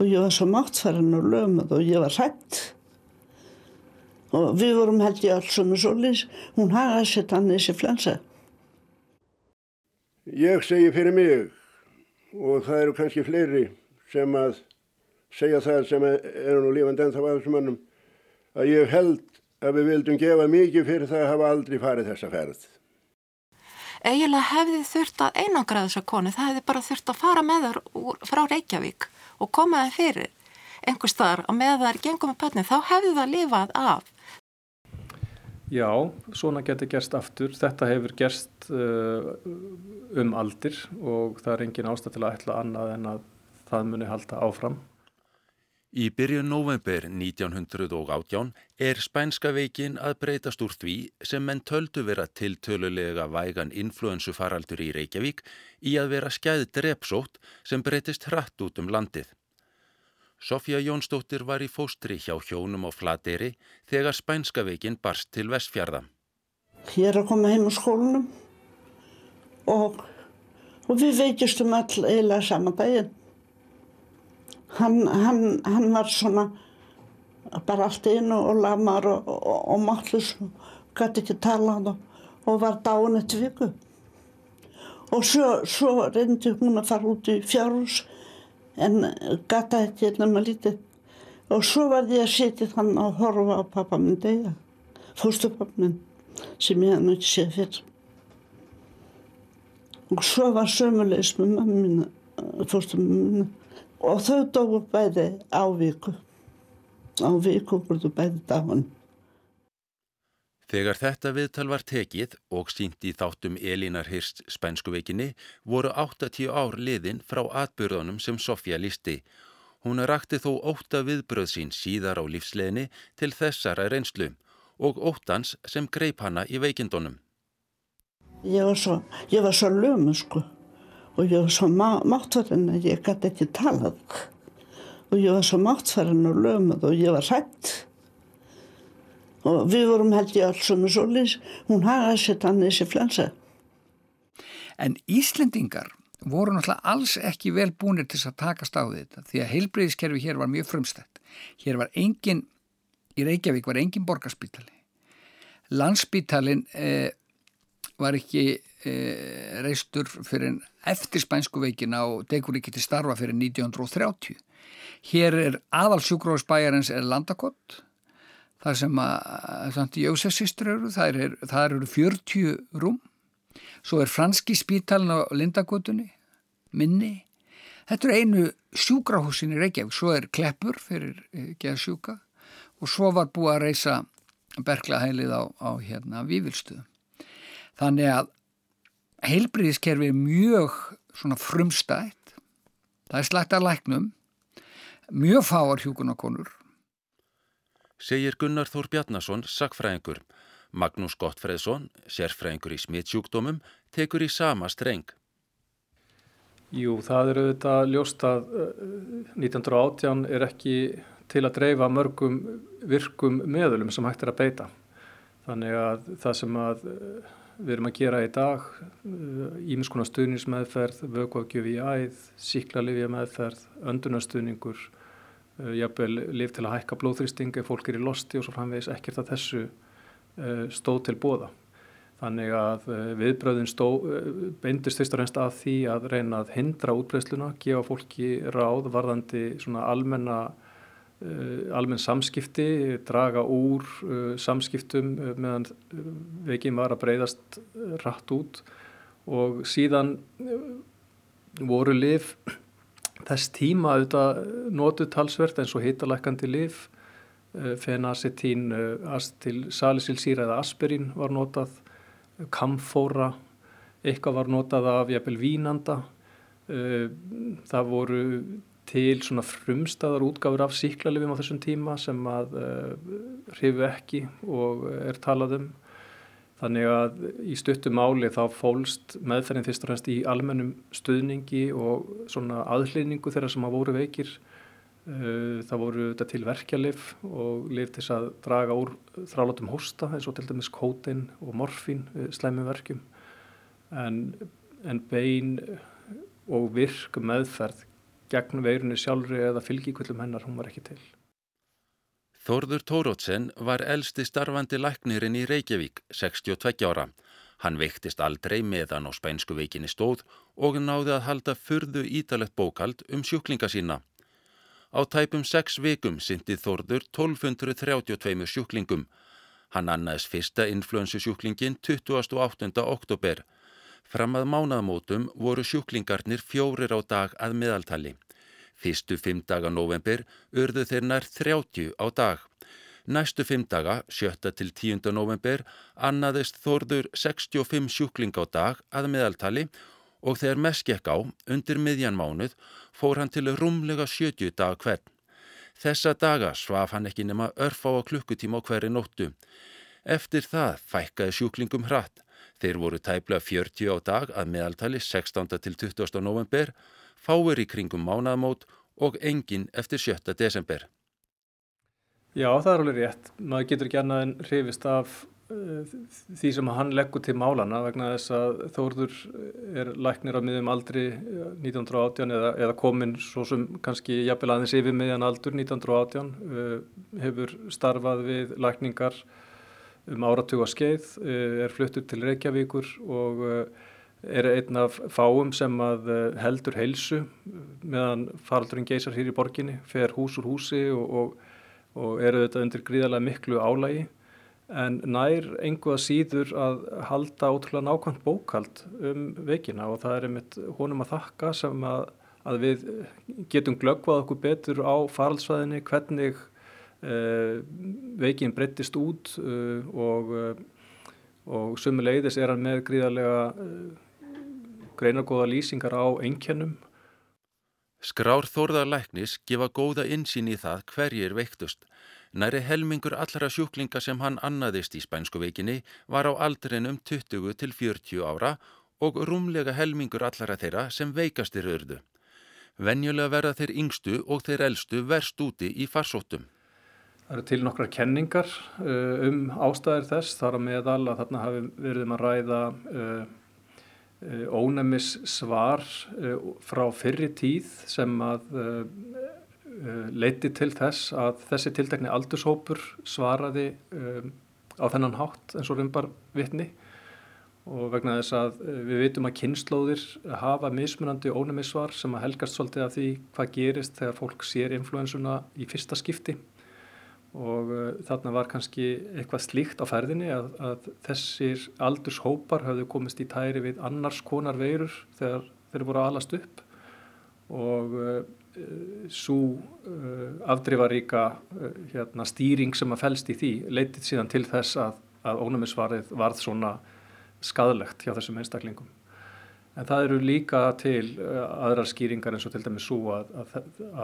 og ég var svo máttfærin og lögmað og ég var hrætt og við vorum held ég alls um svolítið, hún hagaði sér þannig þessi flensa. Ég segi fyrir mig og það eru kannski fleiri sem að segja það sem eru nú lífandi en það var þessum mannum að ég held að við vildum gefa mikið fyrir það að hafa aldrei farið þessa ferð. Egilega hefði þurft að einangra þessa konu, það hefði bara þurft að fara með þar úr, frá Reykjavík og koma það fyrir einhver staðar og með þar gengum með pötni, þá hefði það lifað af Já, svona getur gerst aftur. Þetta hefur gerst uh, um aldir og það er engin ástæð til að ætla annað en að það muni halda áfram. Í byrjun november 1918 er spænska veikin að breytast úr því sem menn töldu vera tiltölulega vægan influensufaraldur í Reykjavík í að vera skæð drepsótt sem breytist hratt út um landið. Sofja Jónsdóttir var í fóstri hjá hjónum á Flateri þegar spænska veikin barst til Vestfjörða. Ég er að koma heim á skólunum og, og við veikistum all eiginlega saman daginn. Hann, hann, hann var svona bara allt einu og lamar og, og, og mátlus og gæti ekki tala og var dáin eftir viku. Og svo, svo reyndi hún að fara út í fjárhús en gata ekki hérna með lítið. Og svo var ég að setja þann að horfa á pappa minn degja fóstupappa minn sem ég hef náttúrulega séð fyrir og svo var sömulegis með mamma mín fóstupappa minn og þau dói bæði á viku á viku voru bæði dáin Þegar þetta viðtal var tekið og sínt í þáttum Elínar Hirst spænskuvekinni voru 80 ár liðin frá atbyrðunum sem Sofja lísti. Hún rakti þó óta viðbröð sín síðar á lífsleginni til þessara reynslu og óttans sem greip hana í veikindunum. Ég var svo, svo lömu sko og ég var svo má, máttfærin að ég gæti ekki talað og ég var svo máttfærin og lömuð og ég var hrætt og við vorum held ég alls um solis, hún hagaði sér þannig þessi flensa. En Íslendingar voru náttúrulega alls ekki vel búinir til að takast á þetta því að heilbreyðiskerfi hér var mjög frumstætt. Hér var engin, í Reykjavík var engin borgarspítali. Landsspítalin eh, var ekki eh, reistur fyrir eftir spænsku veikina og degur ekki til starfa fyrir 1930. Hér er aðalsjúkrófsbæjarins er landakott það sem að Santi Jósefsistur eru, það eru, það eru 40 rúm, svo er franski spítalinn á Lindagotunni, minni, þetta eru einu sjúkrahúsin í Reykjavík, svo er Kleppur fyrir eh, geðsjúka. Og svo var búið að reysa berglahælið á, á hérna Vívilstuðum. Þannig að heilbriðiskerfi er mjög svona frumstætt, það er slægt að læknum, mjög fáar hjúkunakonur segir Gunnar Þór Bjarnason, sakfræðingur. Magnús Gottfreðsson, sérfræðingur í smittsjúkdómum, tekur í sama streng. Jú, það eru auðvitað ljóst að 1918 eh, er ekki til að dreifa mörgum virkum meðlum sem hægt er að beita. Þannig að það sem að eh, við erum að gera í dag, ímiðskonar eh, stuðnismeðferð, vökuagjöf í æð, síklarlifja meðferð, öndunarstuðningur, Eh, jafnvel liv til að hækka blóðþrýsting ef fólk er í losti og svo framvegis ekkert að þessu eh, stóð til bóða. Þannig að viðbröðin beindist fyrst og reynst að því að reyna að hindra útbreysluna, gefa fólki ráð varðandi svona almenna almenn samskipti, draga úr samskiptum meðan veginn var að breyðast rætt út. Og síðan voru liv þess tíma auðvitað notu talsvert eins og hitalækandi eh, fenacetín eh, salisilsýra eða aspirín var notað. Kamfóra eitthvað var notað af jæfnvel vínanda. Eh, það voru til svona frumstæðar útgáfur af síklarlifum á þessum tíma sem að hrifu ekki og er talað um Þannig að í stuttum máli þá fólst meðferðin fyrst og fremst í almennum stuðningi og svona aðhlýningu þeirra sem að voru veikir. Uh, það voru þetta til verkjalif og lif til að draga úr þrálatum hósta eins og til dæmis kótein og morfín slæmum verkjum. En, en bein og virk meðferð gegn veirunni sjálfri eða fylgíkvöldum hennar, hún var ekki til. Þórður Tórótsen var elsti starfandi læknirinn í Reykjavík, 62 ára. Hann veiktist aldrei meðan á spænsku veikinni stóð og náði að halda fyrðu ítalett bókald um sjúklinga sína. Á tæpum 6 vikum syndi Þórður 1232 sjúklingum. Hann annaðis fyrsta influensusjúklingin 28. oktober. Fram að mánaðmótum voru sjúklingarnir fjórir á dag að meðaltali. Fyrstu fimm daga november urðu þeir nær 30 á dag. Næstu fimm daga, 7. til 10. november, annaðist þorður 65 sjúkling á dag að meðaltali og þegar mest gekk á, undir miðjan mánuð, fór hann til rúmlega 70 dag hvern. Þessa daga svaf hann ekki nema örf á klukkutíma á hverju nóttu. Eftir það fækkaði sjúklingum hratt. Þeir voru tæplega 40 á dag að meðaltali 16. til 20. november fáir í kringum mánaðamót og engin eftir 7. desember. Já, það er alveg rétt. Maður getur ekki annað en hrifist af uh, því sem hann leggur til málana vegna þess að Þórður er læknir á miðjum aldri 1918 eða, eða komin svo sem kannski jafnvel aðeins yfir miðjan aldur 1918 uh, hefur starfað við lækningar um áratuga skeið, uh, er fluttur til Reykjavíkur og er einn af fáum sem að eh, heldur heilsu meðan faraldurinn geysar hér í borginni, fer hús úr húsi og, og, og eru þetta undir gríðarlega miklu álægi en nær einhvað síður að halda ótrúlega nákvæmt bókald um veikina og það er einmitt honum að þakka sem að, að við getum glöggvað okkur betur á faraldsvæðinni, hvernig veikin breyttist út uh, og, uh, og sumuleiðis er hann með gríðarlega greinargóða lýsingar á einkennum. Skrár Þórðarlæknis gefa góða insýn í það hverjir veiktust. Næri helmingur allra sjúklinga sem hann annaðist í spænsku veikinni var á aldrinum 20 til 40 ára og rúmlega helmingur allra þeirra sem veikastir ördu. Venjulega verða þeir yngstu og þeir eldstu verst úti í farsóttum. Það eru til nokkra kenningar uh, um ástæðir þess þar að meðal að þarna hafi verið um að ræða uh, Eh, ónæmis svar eh, frá fyrri tíð sem að eh, leiti til þess að þessi tiltekni aldurshópur svaraði á þennan hátt eins og rumbar vitni. Og vegna þess að við veitum að kynnslóðir hafa mismunandi ónæmissvar sem að helgast svolítið af því hvað gerist þegar fólk sér influensuna í fyrsta skipti og uh, þarna var kannski eitthvað slíkt á ferðinni að, að þessir aldurshópar hafðu komist í tæri við annars konar veirur þegar þeir voru alast upp og uh, svo uh, afdrifaríka uh, hérna, stýring sem að fælst í því leytið síðan til þess að, að ónæmisvarið varð svona skadlegt hjá þessum einstaklingum. En það eru líka til uh, aðrar skýringar eins og til dæmis svo að, að,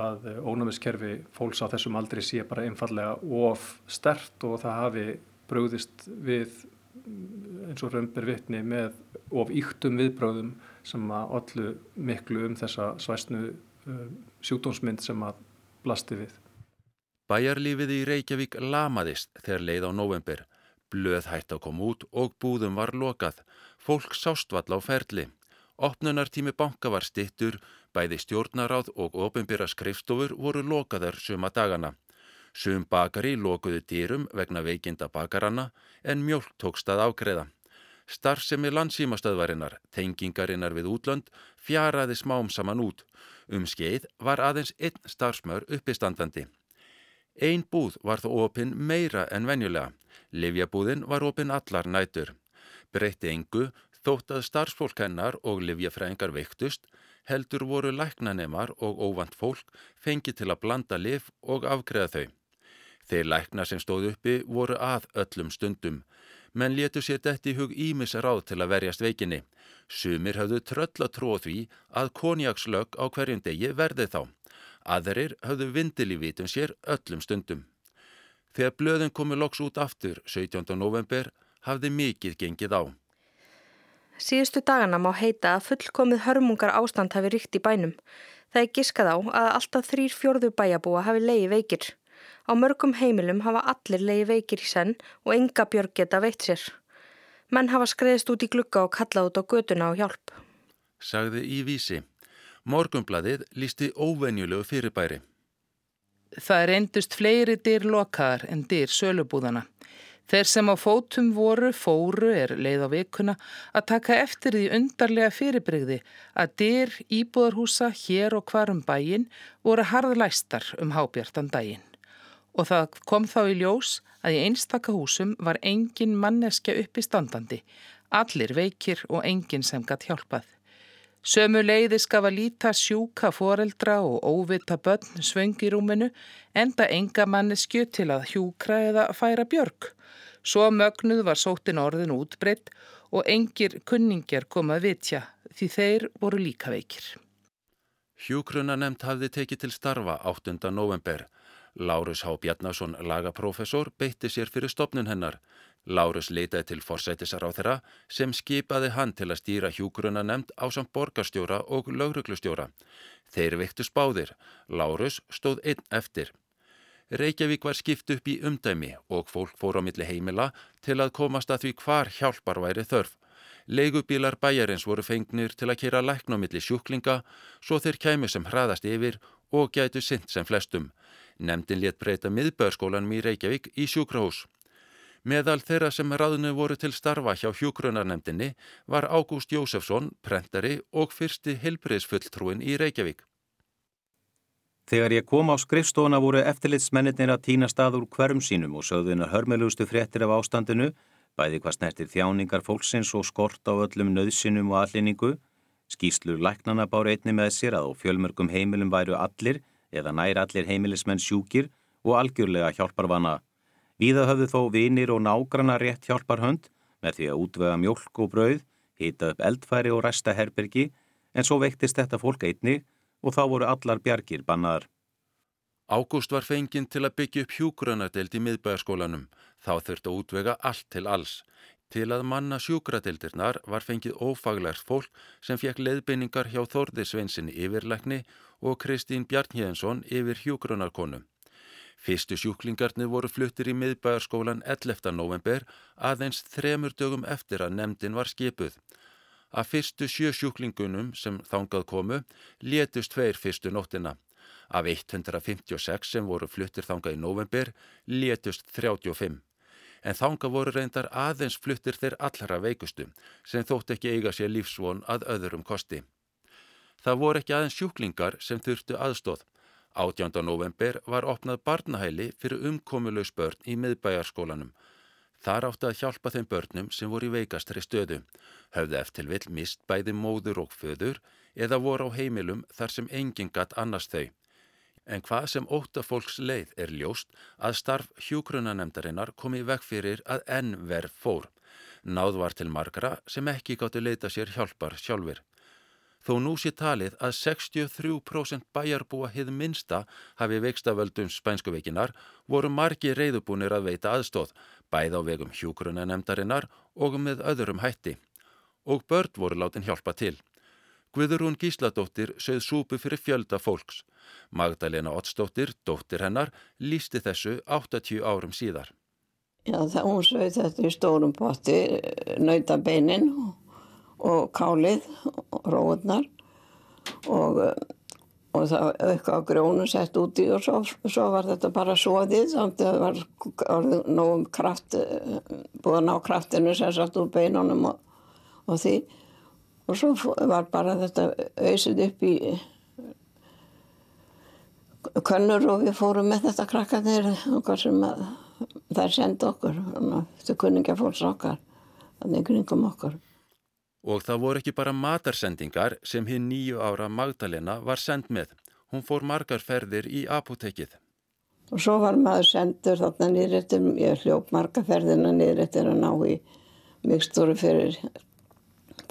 að ónæmiskerfi fólks á þessum aldri sé bara einfallega of stert og það hafi bröðist við eins og römbir vittni með of yktum viðbröðum sem að allu miklu um þessa svæstnu uh, sjúkdómsmynd sem að blasti við. Bæjarlífið í Reykjavík lamaðist þegar leið á november. Blöð hætt að koma út og búðum var lokað. Fólk sástvall á ferli. Opnunartími banka var stittur, bæði stjórnaráð og ofinbyrra skrifstofur voru lokaðar suma dagana. Sum bakari lokuðu dýrum vegna veikinda bakaranna en mjölk tókst að ágreða. Starfsemi landsímastöðvarinnar, tengingarinnar við útlönd, fjaraði smám saman út. Um skeið var aðeins einn starfsmör uppistandandi. Einn búð var þó opinn meira en venjulega. Livjabúðin var opinn allar nætur. Breytti engu Þótt að starfsfólk hennar og livjafræðingar veiktust heldur voru læknanemar og óvand fólk fengið til að blanda liv og afgreða þau. Þeir lækna sem stóð uppi voru að öllum stundum, menn letu sér dætt í hug ímis ráð til að verjast veikinni. Sumir hafðu tröll að tróð því að konjakslög á hverjum degi verði þá. Aðrir hafðu vindil í vitum sér öllum stundum. Þegar blöðin komi loks út aftur 17. november hafði mikið gengið á. Síðustu dagana má heita að fullkomið hörmungar ástand hafi ríkt í bænum. Það er giskað á að alltaf þrýr fjörðu bæjabúa hafi leiði veikir. Á mörgum heimilum hafa allir leiði veikir í senn og enga björg geta veitt sér. Menn hafa skreðist út í glugga og kallað út á göduna á hjálp. Sagði í vísi. Morgumbladið lísti óvenjulegu fyrirbæri. Það er endust fleiri dyr lokaðar en dyr sölubúðana. Þeir sem á fótum voru, fóru er leið á vikuna að taka eftir því undarlega fyrirbrygði að dyr íbúðarhúsa hér og hvarum bæin voru harðlæstar um hábjartan daginn. Og það kom þá í ljós að í einstaka húsum var engin manneskja uppi standandi, allir veikir og engin sem gatt hjálpað. Sömu leiði skafa líta sjúka foreldra og óvita börn svöngi í rúminu enda enga manneskju til að hjúkra eða færa björg. Svo mögnuð var sótin orðin útbreytt og engir kunningjar komað vitja því þeir voru líka veikir. Hjúkruna nefnt hafði tekið til starfa 8. november. Lárus H. Bjarnason, lagaprofessor, beitti sér fyrir stopnun hennar. Lárus leitaði til forsætisar á þeirra sem skipaði hann til að stýra hjúgruna nefnd á samt borgarstjóra og lögruglustjóra. Þeir viktu spáðir. Lárus stóð einn eftir. Reykjavík var skipt upp í umdæmi og fólk fór á milli heimila til að komast að því hvar hjálpar væri þörf. Leigubílar bæjarins voru fengnir til að kera lækn á milli sjúklinga svo þeir kæmi sem hraðast yfir og gætu sint sem flestum. Nemndin létt breyta miðbörskólanum í Reykjavík í sjúkrahús. Meðal þeirra sem ráðinu voru til starfa hjá hjúgrunarnemdini var Ágúst Jósefsson, prentari og fyrsti helbriðsfulltrúin í Reykjavík. Þegar ég kom á skrifstofuna voru eftirlitsmennir að týna stað úr hverjum sínum og sögðunar hörmelugustu fréttir af ástandinu, bæði hvað snertir þjáningar fólksins og skort á öllum nöðsinum og allinningu. Skýslur læknana báru einni með sér að á fjölmörgum heimilum væru allir eða nær allir heimilismenn sjúkir og algjörlega hjálparvana. Víða höfðu þó vinir og nágrana rétt hjálparhönd með því að útvega mjölk og brauð, hita upp eldfæri og resta herbergi en svo veiktist þetta fólk einni og þá voru allar bjargir bannaðar. Ágúst var fenginn til að byggja upp hjúgrunadeild í miðbæjarskólanum. Þá þurfti að útvega allt til alls. Til að manna sjúkradeildirnar var fengið ófaglært fólk sem fekk leiðbynningar hjá Þórði Sveinsinni yfirleikni og Kristín Bjarnhjæðinsson yfir hjúgrunarkonum. Fyrstu sjúklingarnir voru fluttir í miðbæjarskólan 11. november aðeins þremur dögum eftir að nefndin var skipuð. Af fyrstu sjö sjúklingunum sem þangað komu létust tveir fyrstu nóttina. Af 156 sem voru fluttir þangað í november létust 35. En þangað voru reyndar aðeins fluttir þeir allra veikustu sem þótt ekki eiga sér lífsvon að öðrum kosti. Það voru ekki aðeins sjúklingar sem þurftu aðstóð. 18. november var opnað barnahæli fyrir umkomulegs börn í miðbæjarskólanum. Þar átti að hjálpa þeim börnum sem voru í veikastri stöðu, höfðu eftir vill mist bæði móður og föður eða voru á heimilum þar sem enginn gatt annars þau. En hvað sem óta fólks leið er ljóst að starf hjúgrunanemdarinnar komi vekk fyrir að enn verð fór. Náð var til margra sem ekki gáttu leita sér hjálpar sjálfur. Þó nú sé talið að 63% bæjarbúa hið minsta hafi veikstaföldum spænskuveikinar voru margi reyðubúnir að veita aðstóð, bæð á vegum hjúgrunanemdarinnar og með öðrum hætti. Og börn voru látin hjálpa til. Guðurún Gísladóttir sögð súpu fyrir fjölda fólks. Magdalena Ottsdóttir, dóttir hennar, lísti þessu 80 árum síðar. Já, það hún sögð þetta í stórum potti, nauta beinin og kálið og róurnar og, og það eitthvað grjónu sett úti og svo, svo var þetta bara svoðið samt að það var nógum kraft búið að ná kraftinu sem satt úr beinunum og, og því. Og svo var bara þetta auðsið upp í könnur og við fórum með þetta krakkanir okkar sem að þær sendi okkur þetta kunningja fólks okkar þannig kringum okkur Og það voru ekki bara matarsendingar sem hinn nýju ára Magdalena var send með. Hún fór margar ferðir í apotekið. Og svo var maður sendur þarna nýrættir, ég hljóp margar ferðina nýrættir að ná í mikstóru fyrir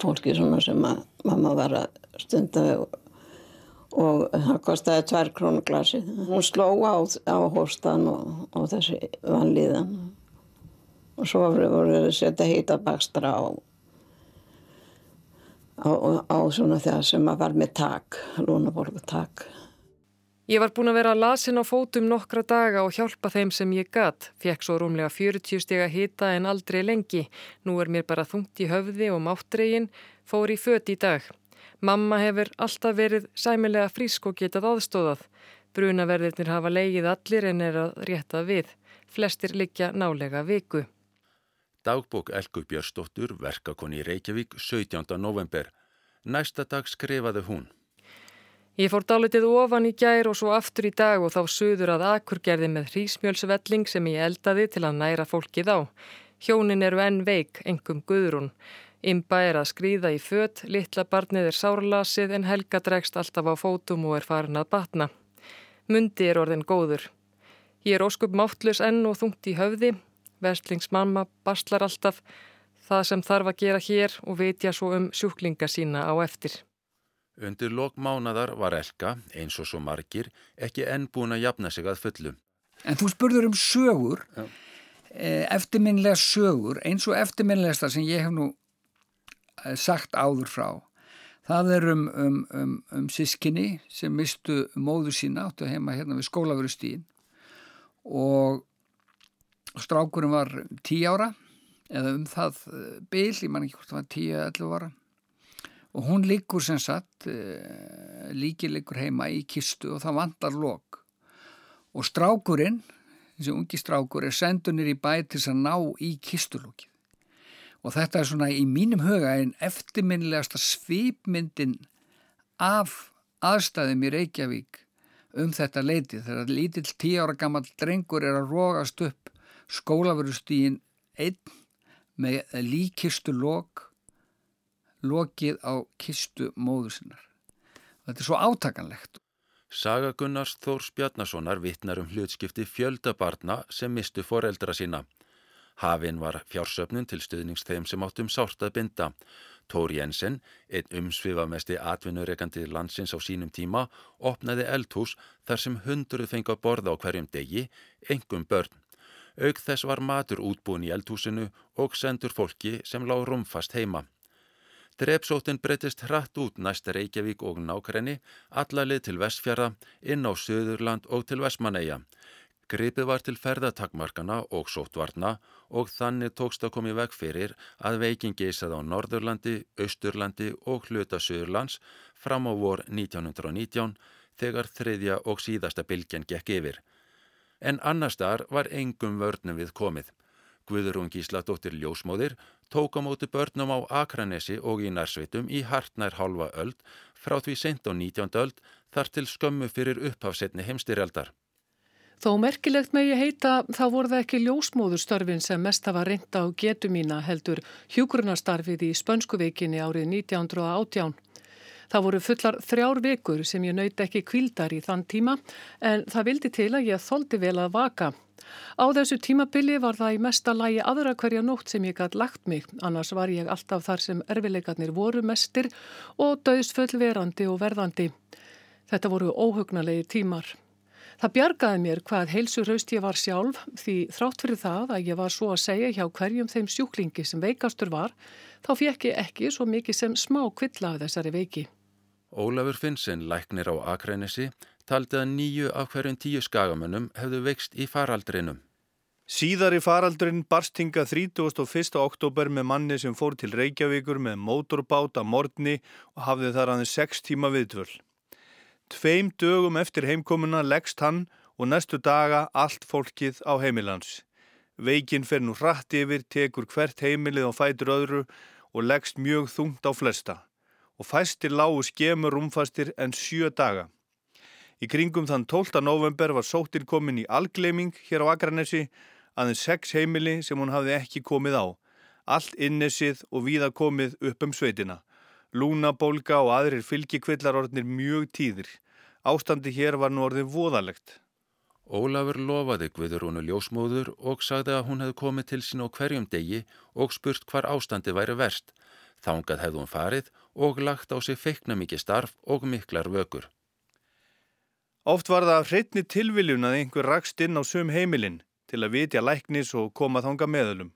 fólki sem mamma var að stunda og, og það kostiði tvær krónuglasi. Hún sló á, á hóstan og, og þessi vanlíðan og svo voru við að setja hýta bakstra á á, á svona þegar sem að var með tak, lúnaborgu tak. Ég var búin að vera lasin á fótum nokkra daga og hjálpa þeim sem ég gatt. Fekk svo rúmlega 40 steg að hita en aldrei lengi. Nú er mér bara þungt í höfði og máttregin, fór í föt í dag. Mamma hefur alltaf verið sæmilega frísk og getað aðstóðað. Brunaverðirnir hafa leigið allir en er að rétta við. Flestir liggja nálega viku. Dagbók Elgu Björnsdóttur verkakonni í Reykjavík 17. november. Næsta dag skrifaði hún. Ég fór dálitið ofan í gær og svo aftur í dag og þá suður að akurgerði með hrísmjölsvelling sem ég eldaði til að næra fólkið á. Hjónin eru enn veik, engum guðrún. Imba er að skrýða í fött, litla barnið er sárlasið en Helga dregst alltaf á fótum og er farin að batna. Mundi er orðin góður. Ég er óskup máttlus enn og þungt í höfði. Vestlingsmamma bastlar alltaf það sem þarf að gera hér og vitja svo um sjúklinga sína á eftir. Undir lokmánadar var Elka, eins og svo margir, ekki enn búin að jafna sig að fullu. En þú spurður um sögur, Já. Eh, eftirminlega sögur, eins og eftirminlegasta sem ég hef nú eh, sagt áður frá. Það er um, um, um, um sískinni sem mistu móðu sína áttu heima hérna við skólaverustíðin og strákurinn var tí ára eða um það eh, bil, ég man ekki hvort það var tí eða ellu ára. Og hún liggur sem sagt eh, líki liggur heima í kistu og það vandar lok. Og strákurinn þessi ungi strákur er sendunir í bæ til að ná í kistulokið. Og þetta er svona í mínum huga einn eftirminnilegasta svipmyndin af aðstæðum í Reykjavík um þetta leiti þegar lítill tíu ára gammal drengur er að rógast upp skólaverustígin einn með líkistu lok lokið á kistu móður sinnar. Þetta er svo átakanlegt. Saga Gunnars Þórs Bjarnasonar vittnar um hlutskipti fjöldabarna sem mistu foreldra sína. Hafinn var fjársöfnun til stuðnings þeim sem áttum sárt að binda. Tór Jensen, einn umsvifamesti atvinnureikandi landsins á sínum tíma, opnaði eldhús þar sem hundruð fengi að borða á hverjum degi, engum börn. Aug þess var matur útbúin í eldhúsinu og sendur fólki sem lág rumfast heima. Drepsóttin breytist hratt út næsta Reykjavík og nákrenni, allalið til Vestfjara, inn á Suðurland og til Vestmanneia. Gripið var til ferðatakmarkana og sótvarna og þannig tókst að komi veg fyrir að veikin geysað á Norðurlandi, Östurlandi og hluta Suðurlands fram á vor 1919 þegar þriðja og síðasta bylgjan gekk yfir. En annar starf var engum vörnum við komið. Guðurún Gísladóttir Ljósmóðir tók á móti börnum á Akranesi og í nærsveitum í hartnær halva öld frá því sent á 19. öld þar til skömmu fyrir upphafsetni heimstyrjaldar. Þó merkilegt með ég heita þá voru það ekki ljósmóðurstörfin sem mest hafa reynda á getu mína heldur hjúgrunastarfið í Spönskuvikinni árið 1918. Það voru fullar þrjár vikur sem ég nöyt ekki kvildar í þann tíma en það vildi til að ég þóldi vel að vaka. Á þessu tímabili var það í mesta lægi aðra hverja nótt sem ég gætt lagt mig, annars var ég alltaf þar sem erfileikarnir voru mestir og döðsföll verandi og verðandi. Þetta voru óhugnalegi tímar. Það bjargaði mér hvað heilsuraust ég var sjálf því þrátt fyrir það að ég var svo að segja hjá hverjum þeim sjúklingi sem veikastur var, þá fekk ég ekki svo mikið sem smá kvilla af þessari veiki. Ólafur Finnsen, læknir á Akrænesi, taldi að nýju af hverjum tíu skagamönnum hefðu veikst í faraldrinum. Síðar í faraldrin barst hinga 31. oktober með manni sem fór til Reykjavíkur með mótorbát að morgni og hafði þar aðeins 6 tíma viðtvöld. Tveim dögum eftir heimkomuna leggst hann og næstu daga allt fólkið á heimilans. Veikin fer nú hratt yfir, tekur hvert heimilið og fætur öðru og leggst mjög þungt á flesta og fæstir lágu skemur umfastir en sjö daga. Í kringum þann 12. november var sóttir komin í algleiming hér á Akranesi aðeins sex heimili sem hún hafði ekki komið á. Allt innesið og víða komið upp um sveitina. Lúnabólga og aðrir fylgikvillarordnir mjög tíðir. Ástandi hér var nú orðið voðalegt. Ólafur lofaði Guðurúnu ljósmóður og sagði að hún hefði komið til sín á hverjum degi og spurt hvar ástandi væri verst. Þángað hefði hún farið og lagt á sig feikna mikið starf og miklar vökur. Oft var það hreitni tilviljun að einhver rakst inn á sum heimilinn til að vitja læknis og koma þanga meðalum.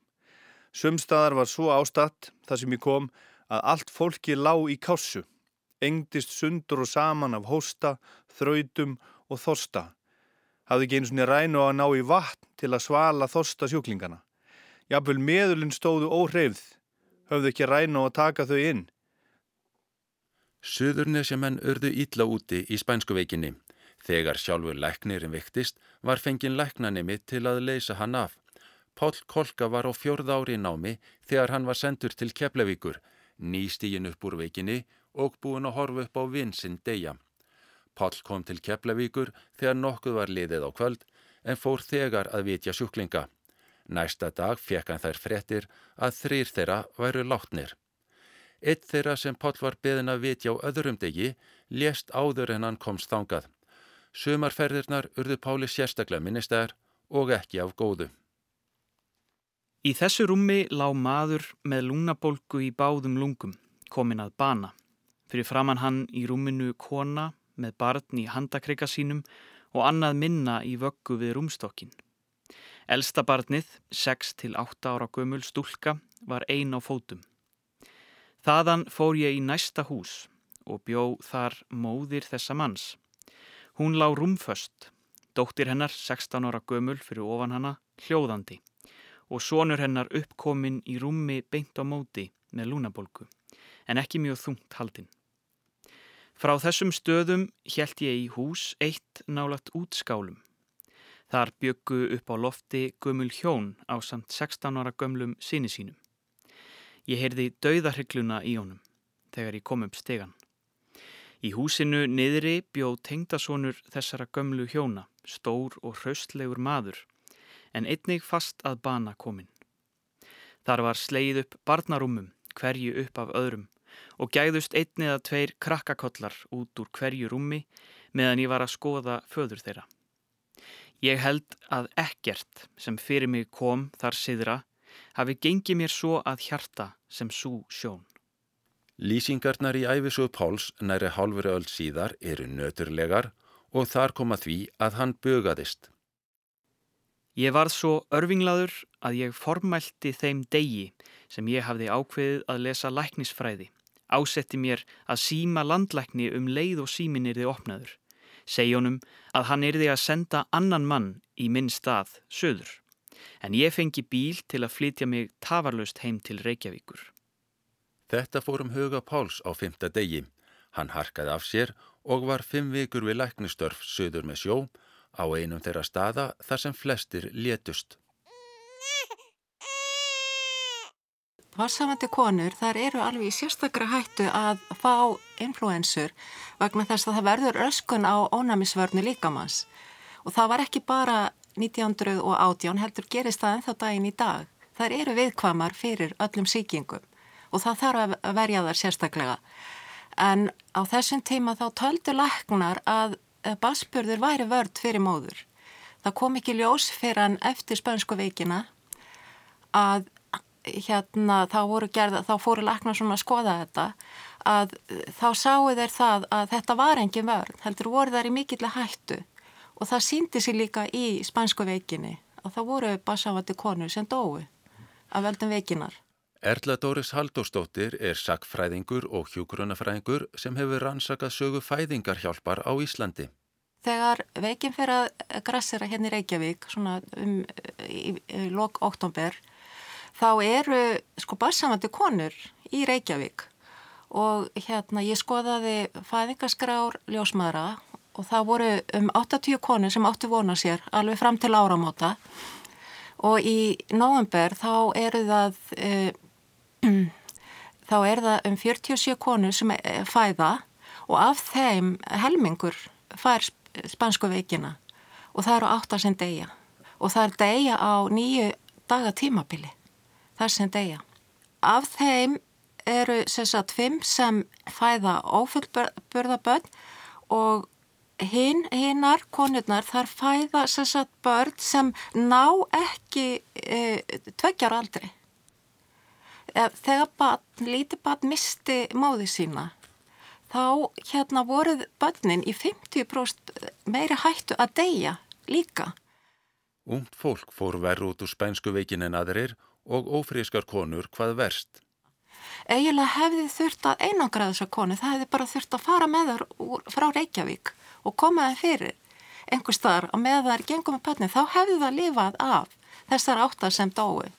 Sumstaðar var svo ástatt þar sem ég kom að allt fólki lág í kássu, engdist sundur og saman af hósta, þrautum og þosta. Hafði ekki eins og niður rænu að ná í vatn til að svala þosta sjúklingana. Jafnvel meðulinn stóðu óhreyfð höfðu ekki ræna og taka þau inn. Suðurnesjamenn urðu ítla úti í spænsku veikinni. Þegar sjálfur læknirinn viktist var fengin læknanemi til að leysa hann af. Pál Kolka var á fjörð ári námi þegar hann var sendur til Keflavíkur, nýstígin upp úr veikinni og búin að horfa upp á vinsinn deyja. Pál kom til Keflavíkur þegar nokkuð var liðið á kvöld en fór þegar að vitja sjúklinga. Næsta dag fekk hann þær frettir að þrýr þeirra væru látnir. Eitt þeirra sem Pál var beðin að vitja á öðrum degi lést áður en hann komst þangað. Sumarferðirnar urðu Páli sérstaklega ministæðar og ekki af góðu. Í þessu rúmi lá maður með lúnabólgu í báðum lungum, komin að bana. Fyrir framann hann í rúminu kona með barn í handakrika sínum og annað minna í vöggu við rúmstokkin. Elsta barnið, 6-8 ára gömul stúlka, var ein á fótum. Þaðan fór ég í næsta hús og bjó þar móðir þessa manns. Hún lá rúmföst, dóttir hennar, 16 ára gömul fyrir ofan hana, hljóðandi og sonur hennar uppkominn í rúmi beint á móti með lúnabolgu, en ekki mjög þungt haldinn. Frá þessum stöðum hjælt ég í hús eitt nálagt útskálum. Þar byggu upp á lofti gömul hjón á samt 16 ára gömlum sinni sínum. Ég heyrði dauðarhygluna í honum þegar ég kom upp stegan. Í húsinu niðri bjó tengdasonur þessara gömlu hjóna, stór og hraustlegur maður, en einnig fast að bana komin. Þar var sleið upp barnarúmum, hverju upp af öðrum, og gæðust einni eða tveir krakkakollar út úr hverju rúmi meðan ég var að skoða föður þeirra. Ég held að ekkert sem fyrir mig kom þar siðra hafi gengið mér svo að hjarta sem svo sjón. Lýsingarnar í æfisuðu Páls næri hálfur öll síðar eru nöturlegar og þar koma því að hann bögaðist. Ég varð svo örfinglaður að ég formælti þeim degi sem ég hafði ákveðið að lesa læknisfræði. Ásetti mér að síma landlækni um leið og símin er þið opnaður. Segjónum að hann er þið að senda annan mann í minn stað, söður. En ég fengi bíl til að flytja mig tafarlust heim til Reykjavíkur. Þetta fór um huga Páls á fymta degi. Hann harkaði af sér og var fimm vikur við læknistörf söður með sjó á einum þeirra staða þar sem flestir létust. Vassamandi konur þar eru alveg í sérstakra hættu að fá influensur vegna þess að það verður öskun á ónæmisvörnu líkamanns og það var ekki bara 1918 heldur gerist það ennþá daginn í dag. Það eru viðkvamar fyrir öllum síkingum og það þarf að verja þar sérstaklega. En á þessum tíma þá töldu læknar að basburður væri vörd fyrir móður. Það kom ekki ljós fyrir hann eftir spönsku veikina að hérna þá voru gerða, þá fóru læknar svona að skoða þetta að þá sáu þeir það að þetta var engin vörð, heldur voru þær í mikill hættu og það síndi sér líka í spænsku veikinni að það voru basavandi konur sem dói af veldum veikinar. Erla Dóris Haldóstóttir er sakfræðingur og hjúgrunafræðingur sem hefur rannsakað sögu fæðingarhjálpar á Íslandi. Þegar veikin fyrir að grassera hérna í Reykjavík, svona um í, í lok oktober, þá eru sko bassamandi konur í Reykjavík og hérna ég skoðaði fæðingaskrár ljósmaðra og það voru um 80 konur sem áttu vona sér alveg fram til áramóta. Og í november þá eru það... E, þá er það um 47 konur sem fæða. Og af þeim helmingur fær spansku veikina. Og það eru 8 sem deyja. Og það er deyja á nýju daga tímabili. Þar sem deyja. Af þeim eru sagt, 5 sem fæða ófullburðaböld og hinn, hinnar, konurnar, þar fæða sagt, börn sem ná ekki e, tveggjar aldrei þegar barn, lítið barn misti móði sína þá hérna voruð barnin í 50% meiri hættu að deyja líka. Ungt fólk fór verð út úr spænsku veikin en aðrir og ófrískar konur hvað verst. Egilega hefði þurft að einangra þessar konu, það hefði bara þurft að fara með þar úr, frá Reykjavík og koma það fyrir einhver staðar og með þar gengum með pötni, þá hefði það lifað af þessar áttar sem dói.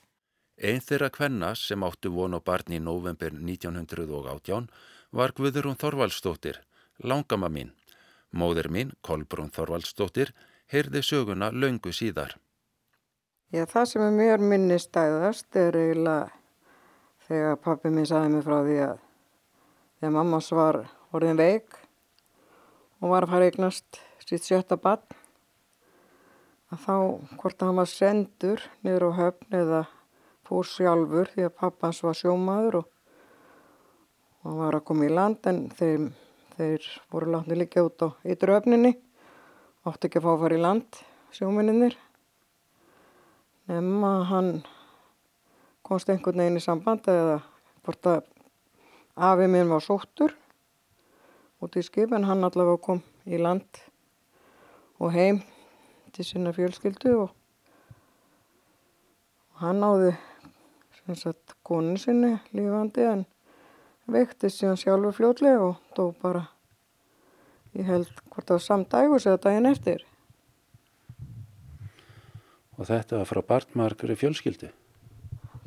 Einn þeirra kvenna sem áttu vonu barni í november 1918 var Guðurún Þorvaldstóttir, langama mín. Móður mín, Kolbrún Þorvaldstóttir, heyrði söguna löngu síðar. Já, það sem er mjög minni stæðast er eiginlega þegar pappi minn saði mig frá því að þegar mamma svar orðin veik og var að fara eignast sitt sjötta bann að þá hvort að hann var sendur niður á höfn eða fór sjálfur því að pappans var sjómaður og, og var að koma í land en þeir, þeir voru látni líka út á ytru öfninni, átti ekki að fá að fara í land sjóminnir. Nefn að hann komst einhvern veginn í samband eða hvort að afið minn var sóttur út í skip en hann allavega kom í land og heim til sinna fjölskyldu og hann náði sagt, konu sinni lífandi en veiktist síðan sjálfur fljótlega og dó bara ég held hvort það var samdægus eða daginn eftir. Og þetta var frá barnmarkri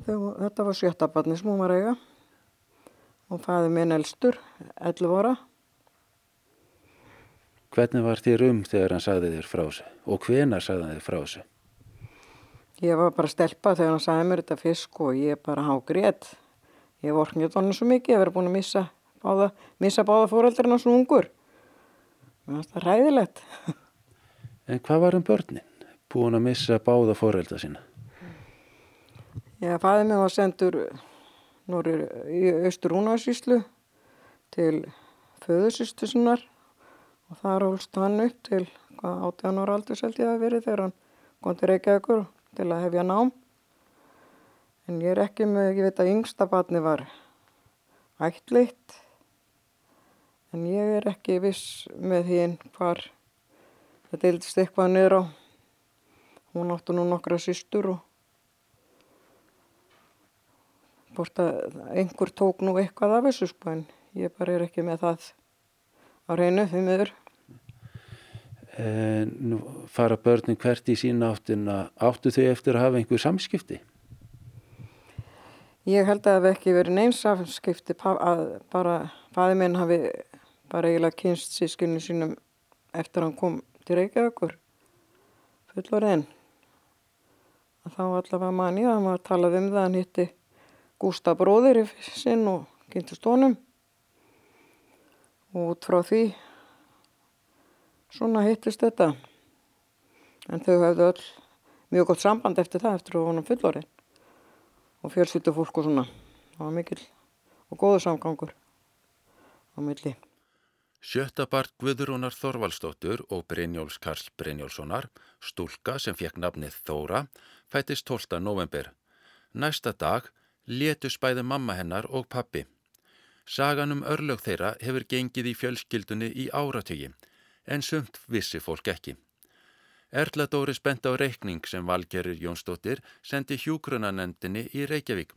fjölskyldu? Þetta var sjötta barni sem hún var eiga og fæði minn elstur 11 ára Hvernig var þér um þegar hann sagði þér frá þessu og hvenar sagði hann þér frá þessu? Ég var bara stelpa þegar hann sagði mér þetta fisk og ég bara há grétt. Ég vorknið honum svo mikið, ég verið búin að missa báða, missa báða fóreldrarna svo ungur. Það ræðilegt. En hvað var um börnin? Búin að missa báða fóreldra sína? Já, fæðið mér var sendur norður í Östurúnarsíslu til föðursýstu sinnar og það rólst hann upp til hvað 18 ára aldur seldi það verið þegar hann kom til Reykjavíkur til að hefja nám. En ég er ekki með, ég veit að yngsta batni var ættleitt. En ég er ekki viss með hinn hvar það deildist eitthvað niður á. Hún áttu nú nokkra sýstur og bort að einhver tók nú eitthvað af þessu sko en ég bara er ekki með það á reynu því miður. En nú fara börnin hvert í sína áttina, áttu þau eftir að hafa einhver samskipti? Ég held að það hef ekki verið neins samskipti að bara fæði minn hafi bara eiginlega kynst sískunni sínum eftir að hann kom til Reykjavíkur fullorðin. Þá allavega manni að hann var að tala um það, hann hitti Gústa bróðir sinn og kynntist honum og út frá því svona hittist þetta en þau hefðu öll mjög gott samband eftir það eftir að vonum fullorinn og fjölsýttu fólk og svona það var mikil og góðu samgangur á milli Sjötta part Guðrúnar Þorvaldstóttur og Brynjóls Karl Brynjólssonar, stúlka sem fekk nafnið Þóra, fættist 12. november. Næsta dag letu spæði mamma hennar og pappi. Sagan um örlög þeirra hefur gengið í fjölskyldunni í áratögi en sumt vissi fólk ekki. Erla Dóri spent á reikning sem Valgerir Jónsdóttir sendi hjúgrunanendinni í Reykjavík.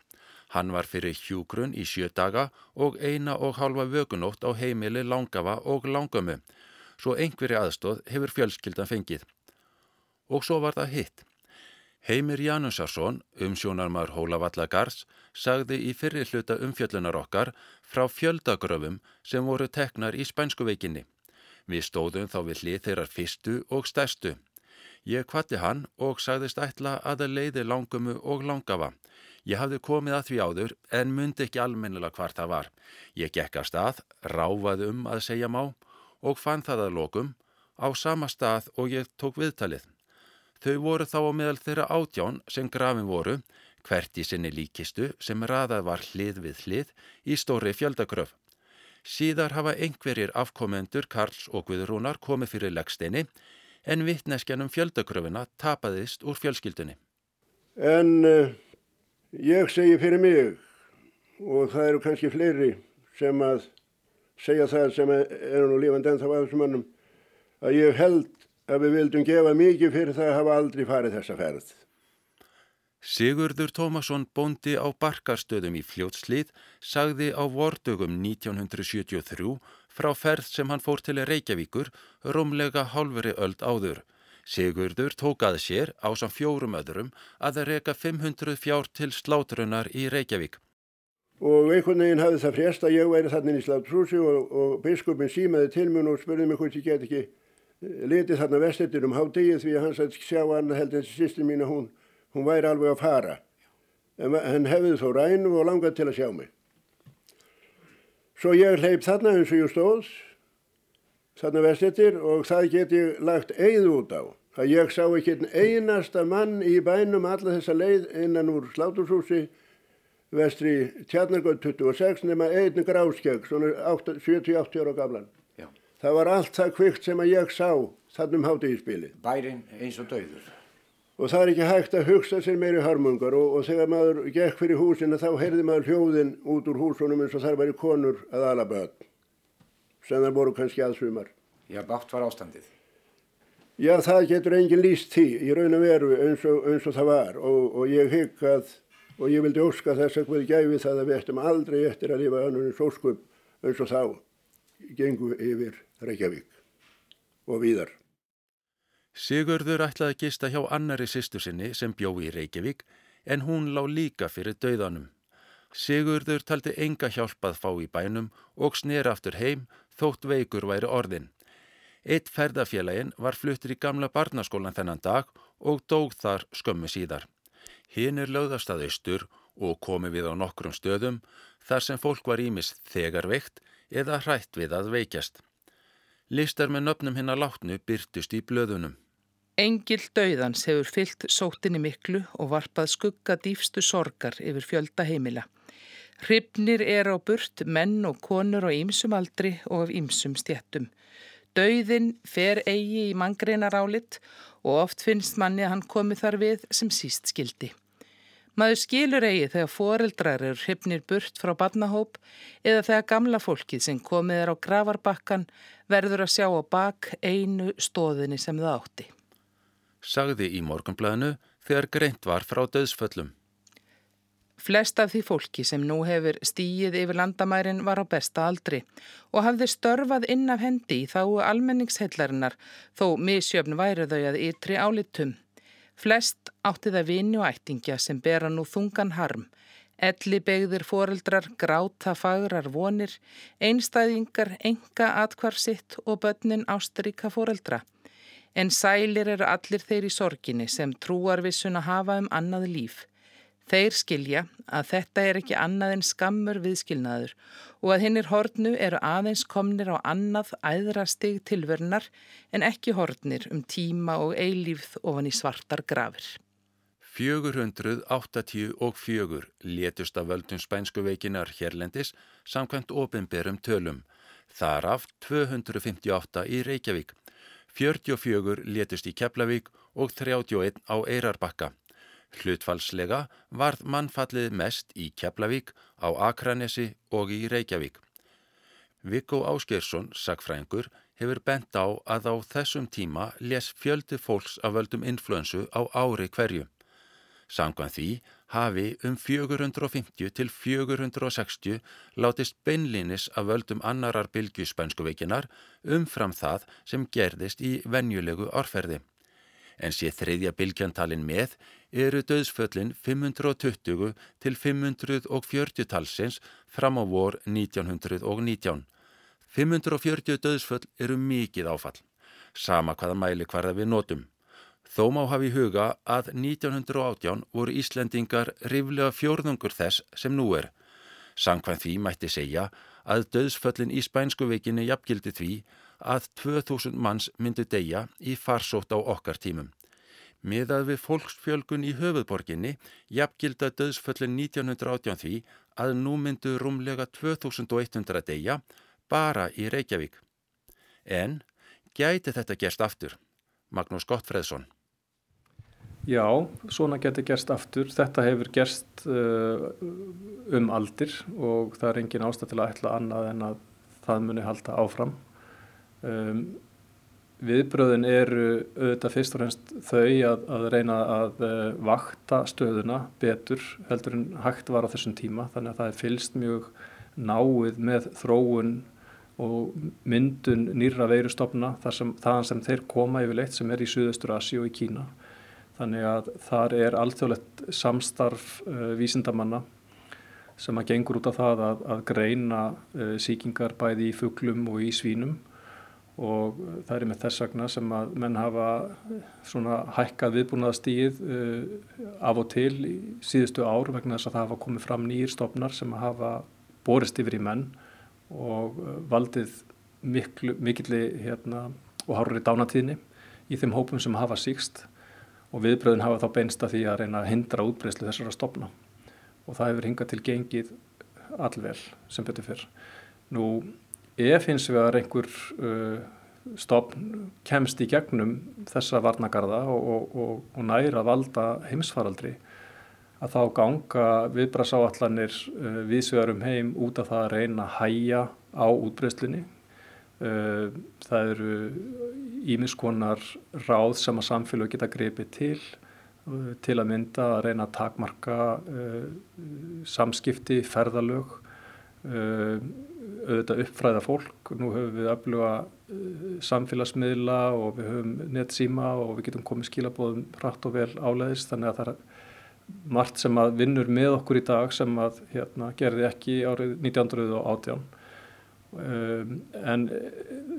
Hann var fyrir hjúgrun í sjö daga og eina og halva vögunótt á heimili Langafa og Langömu, svo einhverju aðstóð hefur fjölskyldan fengið. Og svo var það hitt. Heimir Janusarsson, umsjónarmar Hólavallagars, sagði í fyrri hluta umfjöllunar okkar frá fjöldagröfum sem voru teknar í spænskuveikinni. Við stóðum þá við hlið þeirrar fyrstu og stærstu. Ég kvatti hann og sagðist ætla að það leiði langumu og langafa. Ég hafði komið að því áður en myndi ekki almennilega hvar það var. Ég gekk að stað, ráfaði um að segja má og fann það að lokum á sama stað og ég tók viðtalið. Þau voru þá á meðal þeirra átján sem grafin voru, hvert í sinni líkistu sem raðað var hlið við hlið í stóri fjöldagröf. Síðar hafa einhverjir afkomendur Karls og Guðrúnar komið fyrir leggsteini en vittneskjanum fjöldakröfuna tapaðist úr fjölskyldunni. En uh, ég segi fyrir mig og það eru kannski fleiri sem að segja það sem eru nú lífandi en það var þessum mannum að ég held að við vildum gefa mikið fyrir það að hafa aldrei farið þessa ferð. Sigurður Tómasson bóndi á barkarstöðum í fljótslið sagði á vordögum 1973 frá ferð sem hann fór til Reykjavíkur rómlega hálfuri öld áður. Sigurður tók að sér á sam fjórum öðrum að reyka 500 fjár til slátrunar í Reykjavík. og einhvern veginn hafði það frést að ég væri þannig í slátrúsi og, og biskupin símaði til mér og spurði mig hvort ég get ekki litið þarna vestettir um háttegið því að hans að sjá annað held þessi sýstin mín að hún, hún væri alveg að fara. En hann hefði þó rænum og langað til að sjá mig. Svo ég hleyp þarna eins og ég stóð, þarna vestettir og það get ég lagt eigð út á. Það ég sá ekki einn einasta mann í bænum alla þessa leið innan úr sláturshúsi vestri Tjarnargöld 26 nema einn gráskjögg, svona 70-80 ára gamlan. Það var allt það kvikt sem að ég sá þannum hátu í spili. Bærin eins og döður. Og það er ekki hægt að hugsa sér meiri harmungar og, og þegar maður gekk fyrir húsina þá heyrði maður hljóðin út úr húsunum eins og þar væri konur að ala börn. Sem það voru kannski aðsumar. Já, bátt var ástandið. Já, það getur engin líst því í raun og veru eins og, eins og það var og, og ég hygg að og ég vildi óska þess að við gæfi það að við ættum aldrei eftir að lifa annars sóskup eins og þá gengu yfir Reykjavík og víðar. Sigurður ætlaði að gista hjá annari sýstu sinni sem bjó í Reykjavík en hún lá líka fyrir dauðanum. Sigurður taldi enga hjálpað fá í bænum og snera aftur heim þótt veikur væri orðin. Eitt ferðafélagin var fluttur í gamla barnaskólan þennan dag og dóg þar skömmu síðar. Hinn er lögðast að austur og komi við á nokkrum stöðum þar sem fólk var ímis þegar veikt eða hrætt við að veikjast. Listar með nöfnum hinn að látnu byrtust í blöðunum. Engil döiðans hefur fyllt sótinni miklu og varpað skugga dýfstu sorgar yfir fjölda heimila. Hrifnir er á burt menn og konur á ýmsum aldri og af ýmsum stjættum. Dauðin fer eigi í manngreinarálit og oft finnst manni að hann komi þar við sem síst skildi. Maður skilur eigi þegar foreldrar eru hrifnir burt frá badnahóp eða þegar gamla fólkið sem komið er á gravarbakkan verður að sjá á bak einu stóðinni sem það átti. Sagði í morgunblæðinu þegar greint var frá döðsföllum. Flest af því fólki sem nú hefur stíið yfir landamærin var á besta aldri og hafði störfað inn af hendi í þáu almenningshellarinnar þó misjöfn væri þau að ytri álitum. Flest átti það vini og ættingja sem bera nú þungan harm. Elli begðir foreldrar, gráta fagrar vonir, einstæðingar, enga atkvarsitt og börnin ástaríka foreldra. En sælir eru allir þeir í sorginni sem trúarvissun að hafa um annað líf. Þeir skilja að þetta er ekki annað en skammur viðskilnaður og að hinnir hortnu eru aðeins komnir á annað æðra stig tilvernar en ekki hortnir um tíma og eilífð ofan í svartar grafir. 484 létust af völdum spænsku veikinar hérlendis samkvæmt ofinberum tölum. Þar af 258 í Reykjavík, 44 létust í Keflavík og 31 á Eirarbakka. Hlutfalslega varð mannfallið mest í Keflavík, á Akranesi og í Reykjavík. Viggo Áskersson, sagfræðingur, hefur bent á að á þessum tíma les fjöldi fólks af völdum influensu á ári hverju. Samkvæm því hafi um 450 til 460 látist beinlinis af völdum annarar bylgjusspænskuvekinar umfram það sem gerðist í venjulegu orferði en sé þriðja bylgjantalin með eru döðsföllin 520 til 540 talsins fram á vor 1919. 540 döðsföll eru mikið áfall, sama hvaða mæli hvarða við notum. Þó má hafi huga að 1918 voru Íslendingar riflega fjórðungur þess sem nú er. Sankvæm því mætti segja að döðsföllin í spænsku veikinni jafngildi því að 2000 manns myndu deyja í farsótt á okkar tímum. Miðað við fólksfjölgun í höfuðborginni jafngilda döðsföllin 1918 því að nú myndu rúmlega 2100 deyja bara í Reykjavík. En gæti þetta gerst aftur? Magnús Gottfreðsson. Já, svona getur gerst aftur. Þetta hefur gerst uh, um aldir og það er engin ástæð til að ætla annað en að það muni halda áfram. Um, viðbröðin eru auðvitað fyrst og fremst þau að, að reyna að uh, vakta stöðuna betur heldur en hægt var á þessum tíma. Þannig að það er fylst mjög náið með þróun og myndun nýra veirustofna þaðan sem þeir koma yfirleitt sem er í Suðaustur Asi og í Kína. Þannig að þar er alþjóðlegt samstarf uh, vísindamanna sem að gengur út af það að, að greina uh, síkingar bæði í fugglum og í svínum og það er með þess vegna sem að menn hafa svona hækkað viðbúnaðastíð uh, af og til í síðustu ár vegna þess að það hafa komið fram nýjir stopnar sem hafa borist yfir í menn og uh, valdið miklu, mikilli hérna, og hárur í dánatíðni í þeim hópum sem hafa síkst og viðbröðin hafa þá beinst að því að reyna að hindra útbreyslu þessara stopna og það hefur hingað til gengið allvel sem betur fyrr. Nú, ef hins vegar einhver uh, stopn kemst í gegnum þessa varnagarða og, og, og, og næra valda heimsfaraldri að þá ganga viðbrasáallanir uh, viðsvegarum heim út af það að reyna að hæja á útbreyslunni. Uh, það eru ímiskonar ráð sem að samfélag geta grepið til uh, til að mynda að reyna að takmarka uh, samskipti, ferðalög, uh, auðvitað uppfræða fólk. Nú höfum við öfluga uh, samfélagsmiðla og við höfum netsíma og við getum komið skilabóðum rætt og vel áleiðist þannig að það er margt sem að vinnur með okkur í dag sem að hérna, gerði ekki árið 1918 Um, en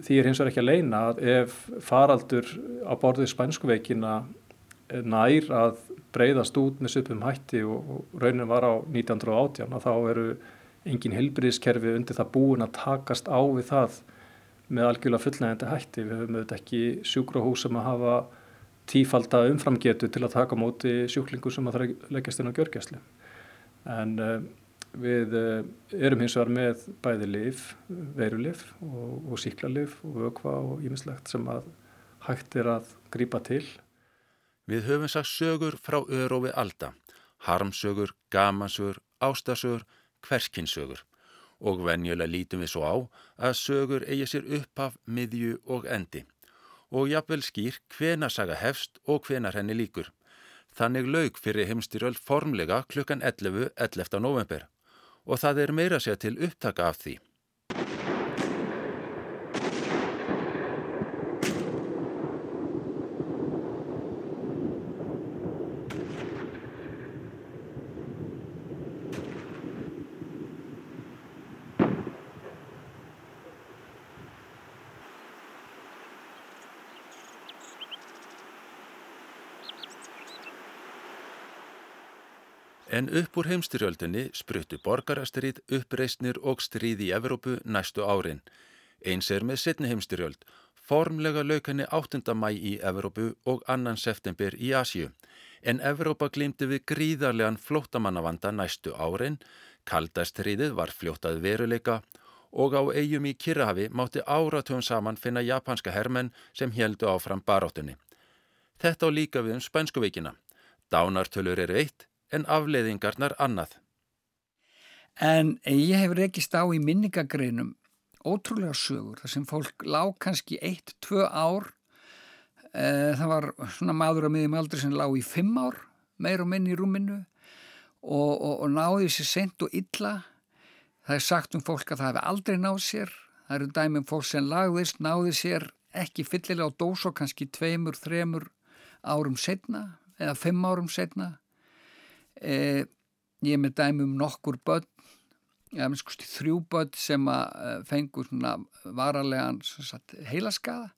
því er hins vegar ekki að leina að ef faraldur á borðið spænskuveikina nær að breyðast út með söpum hætti og, og raunin var á 1918 að þá eru engin helbriðskerfi undir það búin að takast á við það með algjörlega fullnægandi hætti. Við höfum auðvitað ekki sjúkrahús sem að hafa tífalda umframgetu til að taka móti sjúklingu sem að það leggjast inn á gjörgjæslu. En um, Við eh, erum hins vegar með bæði lif, veirulif og, og síklarlif og vökva og ímislegt sem að hægt er að grýpa til. Við höfum sagt sögur frá örófi alda, harmsögur, gamansögur, ástasögur, hverskinsögur og venjulega lítum við svo á að sögur eigi sér upphaf, miðju og endi og jafnvel skýr hvena saga hefst og hvena henni líkur. Þannig laug fyrir heimstyrjöld formlega klukkan 11. 11. november og það er meira sér til upptaka af því. En upp úr heimstyrjöldinni spruttu borgarastrið, uppreysnir og stríð í Evrópu næstu árin. Eins er með setni heimstyrjöld, formlega laukenni 8. mæ í Evrópu og 2. september í Asju. En Evrópa glimti við gríðarlegan flótamannavanda næstu árin, kaldastriðið var fljótað veruleika og á eigum í Kirrahafi mátti áratugum saman finna japanska hermenn sem heldu áfram baráttunni. Þetta á líka við um spænskuveikina. Dánartölur eru eitt en afleiðingarnar annað. En ég hef rekist á í minningagreinum ótrúlega sögur þar sem fólk lág kannski eitt, tvö ár. E, það var svona maður á miðjum aldri sem lág í fimm ár, meir og minn í rúminu og, og, og náði sér sent og illa. Það er sagt um fólk að það hefði aldrei náð sér. Það eru dæmum fólk sem lagðist, náði sér ekki fyllilega á dós og kannski tveimur, þremur árum setna eða fimm árum setna. Eh, ég með dæmi um nokkur börn, ja, skusti, þrjú börn sem að eh, fengu varalegan heilaskaða.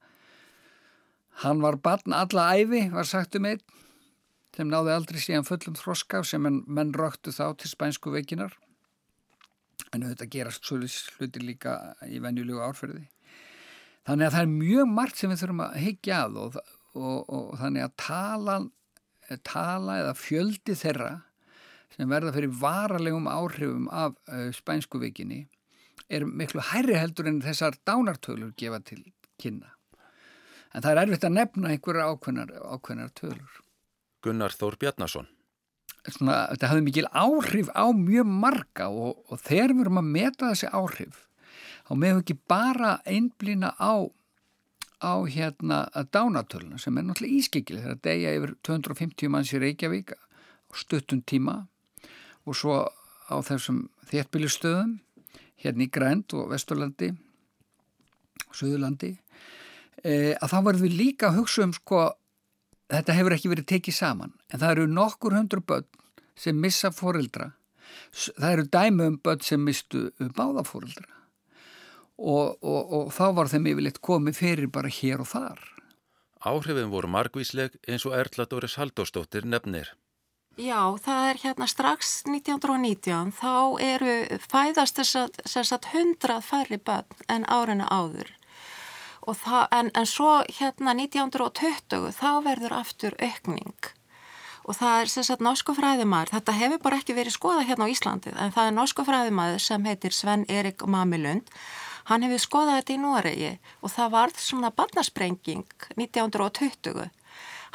Hann var barn alla æfi, var sagt um einn, sem náði aldrei síðan fullum þroska sem menn, menn röktu þá til spænsku veikinar. En þetta gerast sluti líka í venjulegu árferði. Þannig að það er mjög margt sem við þurfum að higgja að og, og, og þannig að tala, tala eða fjöldi þeirra sem verða fyrir varalegum áhrifum af uh, spænsku vikinni er miklu hærri heldur en þessar dánartölur gefa til kynna. En það er erfitt að nefna einhverja ákveðnar, ákveðnar tölur. Gunnar Þór Bjarnason. Svona, þetta hafði mikil áhrif á mjög marga og, og þegar við erum að meta þessi áhrif þá meðum við ekki bara einblýna á, á hérna dánartöluna sem er náttúrulega ískikil þegar degja yfir 250 manns í Reykjavík á stuttum tíma og svo á þessum þéttbílustöðum hérna í Grænt og Vesturlandi og Suðurlandi e, að þá verðum við líka að hugsa um sko þetta hefur ekki verið tekið saman en það eru nokkur hundru börn sem missa foreldra Það eru dæmi um börn sem mistu báðafóreldra og, og, og þá var þeim yfirleitt komið fyrir bara hér og þar. Áhrifin voru margvísleg eins og Erla Dóris Haldóstóttir nefnir. Já, það er hérna strax 1919, þá eru fæðast þess að hundrað færri börn en árinu áður. Það, en, en svo hérna 1920 þá verður aftur aukning og það er sem sagt norsku fræðimæður, þetta hefur bara ekki verið skoða hérna á Íslandi en það er norsku fræðimæður sem heitir Sven Erik Mamilund, hann hefur skoðað þetta í Noregi og það varð svona barnasprenging 1920.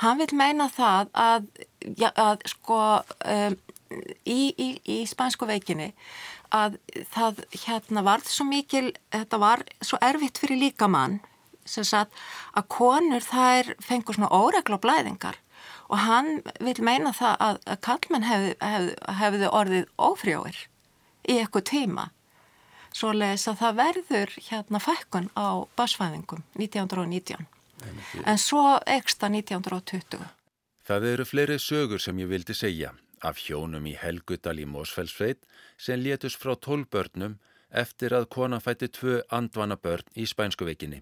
Hann vil meina það að, ja, að sko um, í, í, í spænsku veikinni að það hérna varð svo mikil, þetta var svo erfitt fyrir líkamann sem sagt að konur þær fengur svona óregla blæðingar. Og hann vil meina það að, að kallmenn hefðu hef, hef, orðið ófrjóir í eitthvað tíma. Svo leiðis að það verður hérna fækkun á basfæðingum 1919 en svo eksta 1920 Það eru fleiri sögur sem ég vildi segja. Af hjónum í Helgudal í Mósfellsveit sem létus frá tólbörnum eftir að konan fætti tvö andvana börn í spænskuvekinni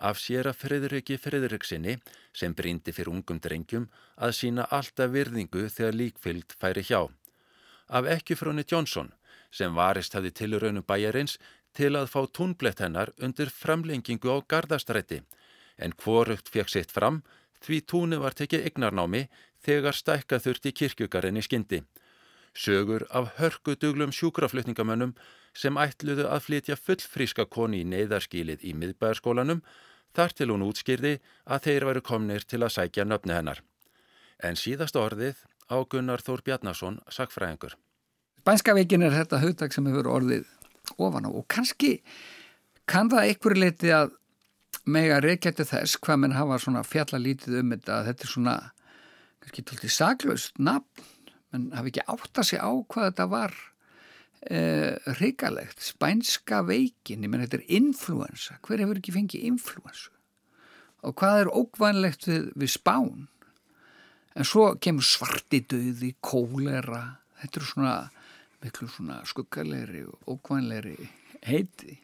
af sér að Fredriki Fredriksinni sem brindi fyrir ungum drengjum að sína alltaf virðingu þegar líkfylgd færi hjá. Af ekkjufróni Jónsson sem varist hafi tilraunum bæjarins til að fá túnblett hennar undir framlengingu á gardastrætti en hvorugt fekk sitt fram því túnu var tekið egnarnámi þegar stækka þurfti kirkjugarinn í skyndi. Sögur af hörkuduglum sjúkraflutningamönnum sem ætluðu að flytja fullfríska koni í neyðarskílið í miðbæðarskólanum þar til hún útskýrði að þeir varu komnir til að sækja nöfni hennar. En síðast orðið á Gunnar Þór Bjarnason sagfræðingur. Bænskaveikin er þetta hugtak sem hefur orðið ofan á og kannski kann það einhverju leiti að mega reykjætti þess hvað menn hafa svona fjallalítið um þetta að þetta er svona kannski tóltið saklaust nafn. Menn hafi ekki átt að segja á hvað þetta var eh, hrigalegt, spænska veikin, ég menn þetta er influensa, hver hefur ekki fengið influensu og hvað er ókvænlegt við, við spán? En svo kemur svartidauði, kólera. Þetta eru svona miklu svona skuggalegri og ókvænlegri heiti